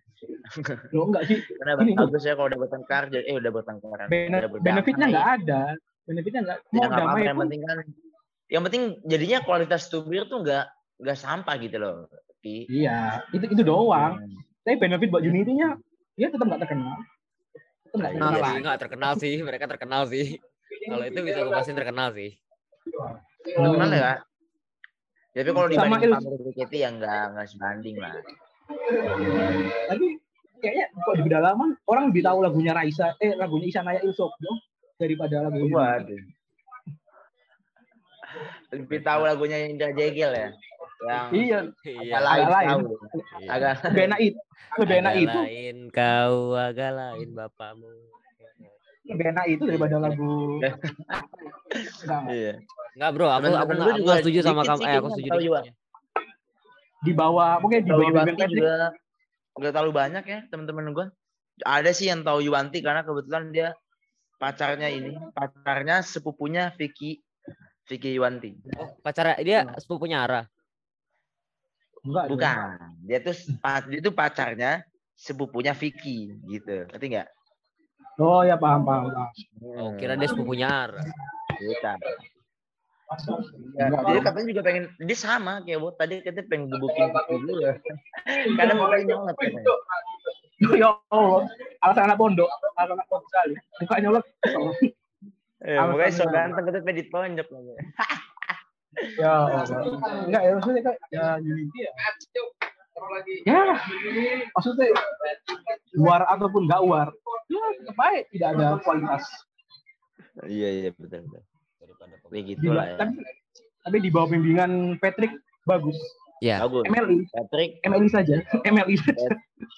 Lo enggak sih, Karena bagus ya kalau udah bertengkar jadi eh udah bertengkar. Bene- udah berdamai. benefitnya nggak ada. Benefitnya nggak Ya, mau nggak apa-apa, damai yang pun penting kan yang penting jadinya kualitas tubir tuh nggak nggak sampah gitu loh. Ki. iya itu itu doang. Hmm. Tapi benefit buat Unity-nya dia tetap nggak terkenal. Tetap nggak terkenal sih, nggak terkenal sih. Mereka terkenal sih. Kalau itu bisa gue pasin terkenal sih. Terkenal ya. Tapi kalau Sama dibanding pamor JKT ya nggak nggak sebanding lah. Tapi kayaknya kok di pedalaman orang lebih tahu lagunya Raisa, eh lagunya Isanaya Ilsokyo daripada lagu. Waduh. Lebih tahu lagunya Indra Jegel ya. Yang Iya, Iya. agak lain agak lain. tahu. iya. Agak lebih enak itu, lebih enak Agak itu, lain kau, agak lain bapakmu. Lebih enak itu daripada lagu. Enggak, iya. Enggak bro, aku aku Temen-temen nggak aku juga setuju sama kamu. Eh aku setuju juga. di bawah, mungkin di bawah Yuwanti juga nggak terlalu banyak ya teman-teman gue. Ada sih yang tahu Yuwanti karena kebetulan dia pacarnya ini, pacarnya sepupunya Vicky Vicky Yuwanti. Oh, pacarnya dia sepupunya Ara. Enggak. Bukan. Dia tuh dia tuh pacarnya sepupunya Vicky gitu. Ngerti nggak? Oh ya paham paham. paham. Oh, kira dia sepupunya Ara. Bukan. Ya, Bang. katanya juga pengen dia sama kayak buat tadi katanya pengen gebukin Vicky dulu ya. Karena mukanya nyolot katanya. ya Allah, alasan anak pondok, alasan anak pondok sekali. Buka nyolot. Eh, mukanya so ganteng katanya pengen ditonjok namanya. Ya Allah. Enggak ya maksudnya kan ya Unity ya. Ya, maksudnya war ataupun nggak war, ya tetap aja tidak ada kualitas. Iya iya betul betul. Kayak Di, gitu lah ya. tapi, tapi di bawah bimbingan Patrick bagus. Ya, Bagus. MLI, Patrick. MLI saja, MLI saja.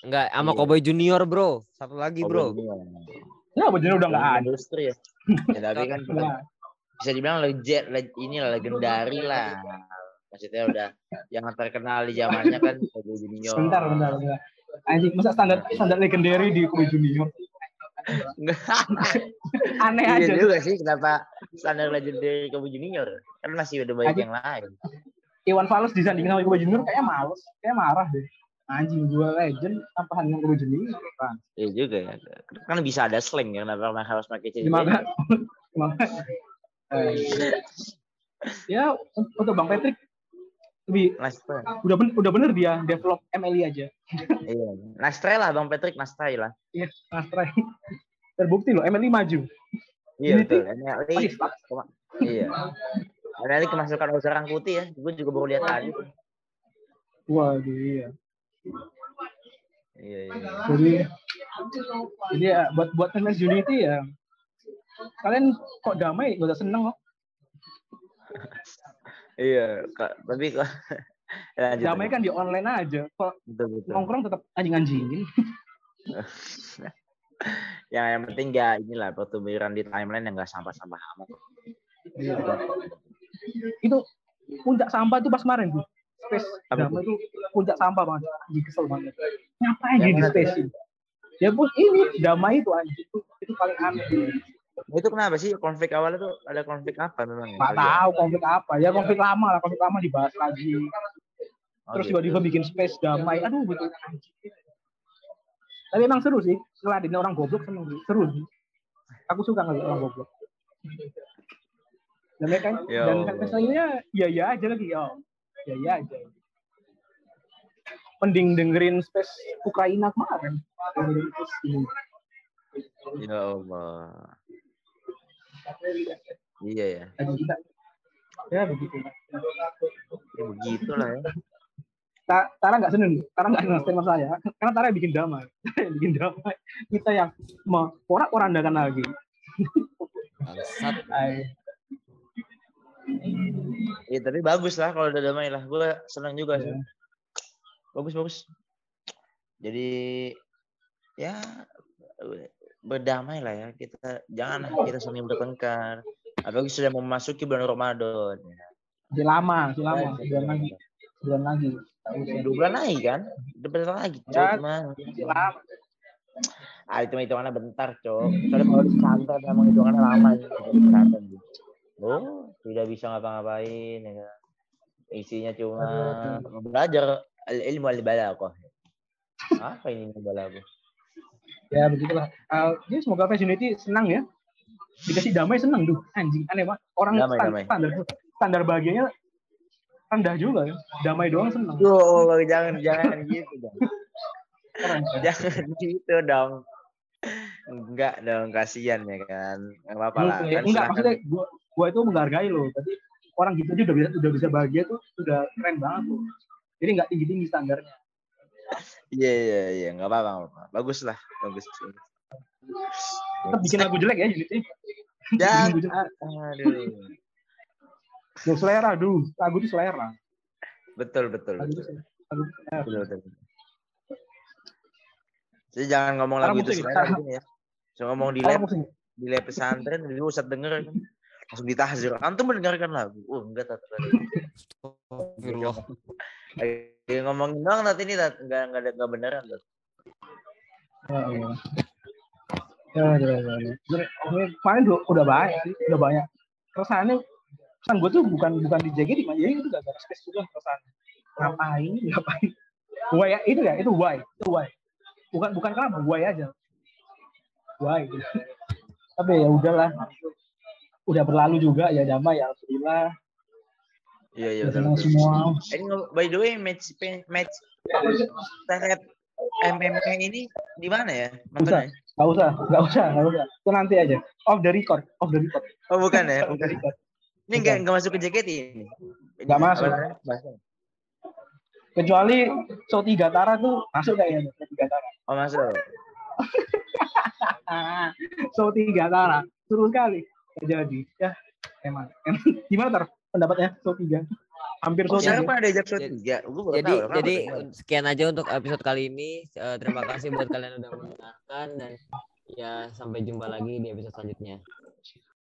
enggak sama Iya. Cowboy Junior, Bro. Satu lagi, Bro. Ya ya. benar udah nggak Film ada. Industri ya. ya tapi kan Nah, bisa dibilang legend, leg, ini lah legendari lah. Maksudnya udah yang terkenal di zamannya kan Kobe Junior. Bentar, bentar, bentar. Anjing, masa standar standar legendary di Kobe Junior? Enggak. Aneh Iya aja. juga sih kenapa standar legendary Kobe Junior. Kan masih ada banyak yang lain. Iwan Fals disandingin sama Kobe Junior kayaknya males, kayak marah deh. Anjing gua legend tampahan dengan Kobe Junior. Kan. Iya juga ya. Kan bisa ada slang ya kenapa harus pakai ciri Gimana? Gimana? Eh, ya untuk Bang Patrick lebih Nice try. udah ben, udah bener dia develop MLI aja. Iya. Nice try lah Bang Patrick, nice try lah. Iya, Mas Try. Terbukti loh MLI maju. Iya betul. Stuck. Iya. NLI kemasukan unsur putih ya. Gue juga baru lihat tadi. Waduh iya. Iya iya. Jadi jadi ya buat buat MS Unity ya kalian kok damai gak seneng kok. Iya, Kak. tapi kok ya, lanjut, Damai kan di online aja. Kok betul betul. nongkrong tetap anjing-anjingin. yang yang penting ya inilah pertumbuhan di timeline yang gak sampah-sampah amat. Itu puncak sampah itu pas kemarin tuh. Space Apa damai itu puncak sampah banget. Anjing kesel banget. Ngapain dia di space ini? Ya pun ini damai itu anjing itu, itu paling aneh. Nah, Itu kenapa sih konflik awalnya tuh ada konflik apa memang? ya? Gak tahu konflik apa. Ya konflik lama lah, konflik lama dibahas lagi. Oh, Terus gitu. tiba-tiba bikin space damai. Aduh betul. Tapi emang seru sih. Ngeladenin orang goblok seneng sih. Seru sih. Aku suka ngeliat orang goblok. Dan mereka Ya dan misalnya ya ya aja lagi ya. Ya ya aja. mending dengerin space Ukraina kemarin. Ya Allah. Iya ya. Lagi ya begitu. Ya begitulah ya. Ta- Tara nggak seneng, Tara nggak seneng statement saya, karena Tara bikin damai, bikin damai. Kita yang porak-porandakan lagi. Bangsat. Ay, Iya tapi bagus lah kalau udah damai lah. Gue senang juga sih. Iya. Bagus bagus. Jadi ya berdamai lah ya kita jangan kita saling bertengkar. Apalagi sudah memasuki bulan Ramadan. ya. Masih lama, masih lama, Ya, sebulan lagi, sebulan lagi. Dua bulan lagi kan? Dua bulan lagi, Ya. cok. Mah. Lama. Ah, itu hitungannya bentar, cok. Soalnya kalau di pesantren emang hitungannya lama. ya, pesantren. Oh, tidak bisa ngapa-ngapain. Ya. kan. Isinya cuma belajar al-ilmu al-balaghah. Apa ini balaghah? Ya begitulah. Uh, jadi semoga Fans Unity senang ya. Dikasih damai senang tuh. Anjing aneh banget. Orang Damai, stan- damai. standar standar bahagianya rendah juga ya. Damai doang senang. Duh, Allah, jangan jangan gitu dong. Keren. Jangan gitu dong. Enggak dong, kasihan ya kan. Enggak apa-apa lah. Enggak, Kan enggak maksudnya gua gua itu menghargai loh. Tadi orang gitu aja udah bisa udah bisa bahagia tuh udah keren banget tuh. Jadi nggak tinggi tinggi standarnya. Iya, iya, iya. Enggak apa-apa. nggak apa-apa. Bagus lah. Bagus. Tetap bikin lagu jelek ya Unity. Jangan. Bikin lagu jelek. Aduh. Ya, selera, duh. Lagu itu selera. Betul, betul. Lagu betul. Lagu. Betul, betul. Jadi jangan ngomong lagu itu selera sekarang- gini ya. Ngomong di lab, di lab pesantren, di Ustadz denger kan. Langsung ditahzir. Antum mendengarkan lagu. Oh, enggak, Tat. Astagfirullah. Lagi ngomongin doang Tat ini, Tat. Enggak, enggak, ada- enggak beneran, Tat. Ya, ya. Ya, ya, ya, ya. Kemarin udah, banyak udah banyak. Keresahannya, keresahan gue tuh bukan bukan di JG di jadi itu gak ada space juga keresahan. Ngapain, ngapain. Why ya, itu ya, itu why, itu why. Bukan bukan kenapa, why aja. Why. Tapi ya udahlah. Udah berlalu juga ya damai ya alhamdulillah. Iya, iya. Ya, betul, semua. Ini by the way, match match terhadap MMA ini di mana ya? Nontonnya? Gak usah, gak usah, gak usah. Itu nanti aja. Off the record, off the record. Oh, bukan ya? Off the Bukan. record. Ini enggak enggak masuk ke JKT ini. Ini Nggak apa masuk. Bahasa. Kecuali show tiga Tara tuh masuk kayaknya show tiga Tara. Oh, masuk. Show tiga Tara. Seru sekali. Jadi. Ya, emang. emang. Gimana Tar pendapatnya show tiga? Hampir Oh, show tiga. siapa ada ajak Jadi- tahu. Jadi tuh? sekian aja untuk episode kali ini. Eh, terima kasih buat kalian udah mendengarkan dan ya sampai jumpa lagi di episode selanjutnya.